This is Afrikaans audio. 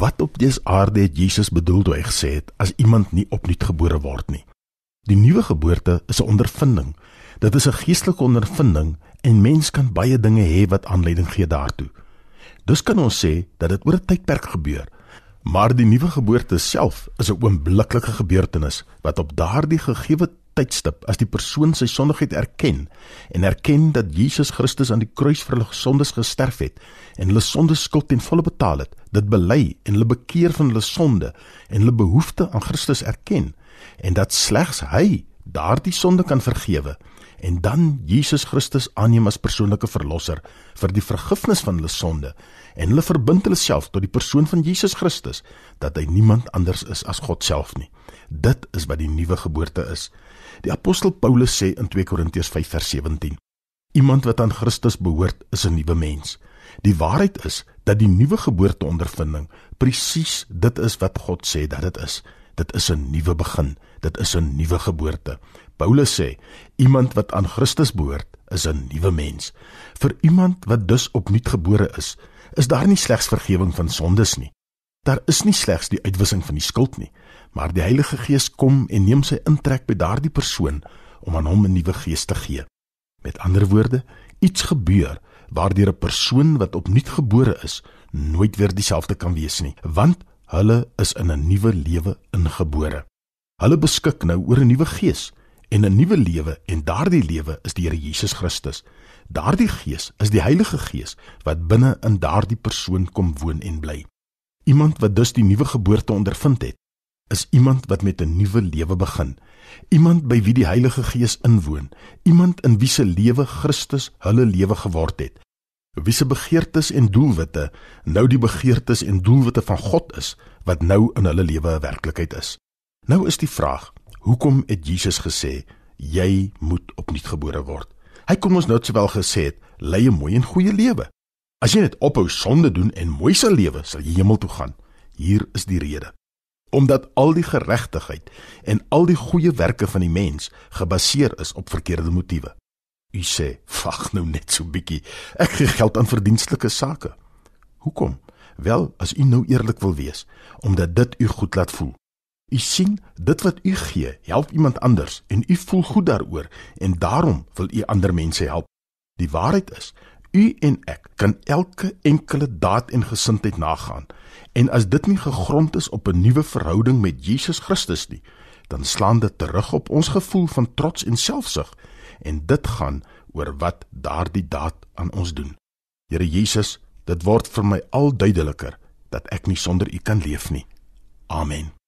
Wat op dese aarde het Jesus bedoel toe hy gesê het as iemand nie opnuut gebore word nie? Die nuwe geboorte is 'n ondervinding. Dit is 'n geestelike ondervinding en mens kan baie dinge hê wat aanleiding gee daartoe. Dus kan ons sê dat dit oor 'n tydperk gebeur. Maar die nuwe geboorte self is 'n oombliklike gebeurtenis wat op daardie gegeewe tydstip as die persoon sy sondigheid erken en erken dat Jesus Christus aan die kruis vir hulle sondes gesterf het en hulle sondes skuld ten volle betaal het, dit bely en hulle bekeer van hulle sonde en hulle behoefte aan Christus erken en dat slegs hy daardie sonde kan vergewe en dan Jesus Christus aanneem as persoonlike verlosser vir die vergifnis van hulle sonde en hulle verbind hulle self tot die persoon van Jesus Christus dat hy niemand anders is as God self nie. Dit is wat die nuwe geboorte is. Die apostel Paulus sê in 2 Korintiërs 5:17: Iemand wat aan Christus behoort, is 'n nuwe mens. Die waarheid is dat die nuwe geboorte ondervinding presies dit is wat God sê dat dit is. Dit is 'n nuwe begin. Dit is 'n nuwe geboorte. Paulus sê: Iemand wat aan Christus behoort, is 'n nuwe mens. Vir iemand wat dus opnuut gebore is, is daar nie slegs vergifnis van sondes nie. Daar is nie slegs die uitwissing van die skuld nie, maar die Heilige Gees kom en neem sy intrek by daardie persoon om aan hom 'n nuwe gees te gee. Met ander woorde, iets gebeur waardeur 'n persoon wat opnuut gebore is, nooit weer dieselfde kan wees nie, want hulle is in 'n nuwe lewe ingebore. Hulle beskik nou oor 'n nuwe gees en 'n nuwe lewe en daardie lewe is die Here Jesus Christus. Daardie Gees is die Heilige Gees wat binne in daardie persoon kom woon en bly. Iemand wat dus die nuwe geboorte ondervind het, is iemand wat met 'n nuwe lewe begin. Iemand by wie die Heilige Gees inwoon, iemand in wie se lewe Christus hulle lewe geword het. Wie se begeertes en doelwitte nou die begeertes en doelwitte van God is wat nou in hulle lewe 'n werklikheid is. Nou is die vraag, hoekom het Jesus gesê jy moet opnuut gebore word? Hy kom ons nou sowel gesê het, lei 'n mooi en goeie lewe. As jy net ophou sonde doen en mooi sal lewe, sal jy hemel toe gaan. Hier is die rede. Omdat al die geregtigheid en al die goeie werke van die mens gebaseer is op verkeerde motiewe. U sê, "Wag nou net so bietjie. Ek gee geld aan verdienstelike sake." Hoekom? Wel, as u nou eerlik wil wees, omdat dit u goed laat voel. U sien, dit wat u gee, help iemand anders en u voel goed daaroor en daarom wil u ander mense help. Die waarheid is, u en ek kan elke enkele daad en gesindheid nagaan. En as dit nie gegrond is op 'n nuwe verhouding met Jesus Christus nie, dan slaan dit terug op ons gevoel van trots en selfsug en dit gaan oor wat daardie daad aan ons doen. Here Jesus, dit word vir my al duideliker dat ek nie sonder U kan leef nie. Amen.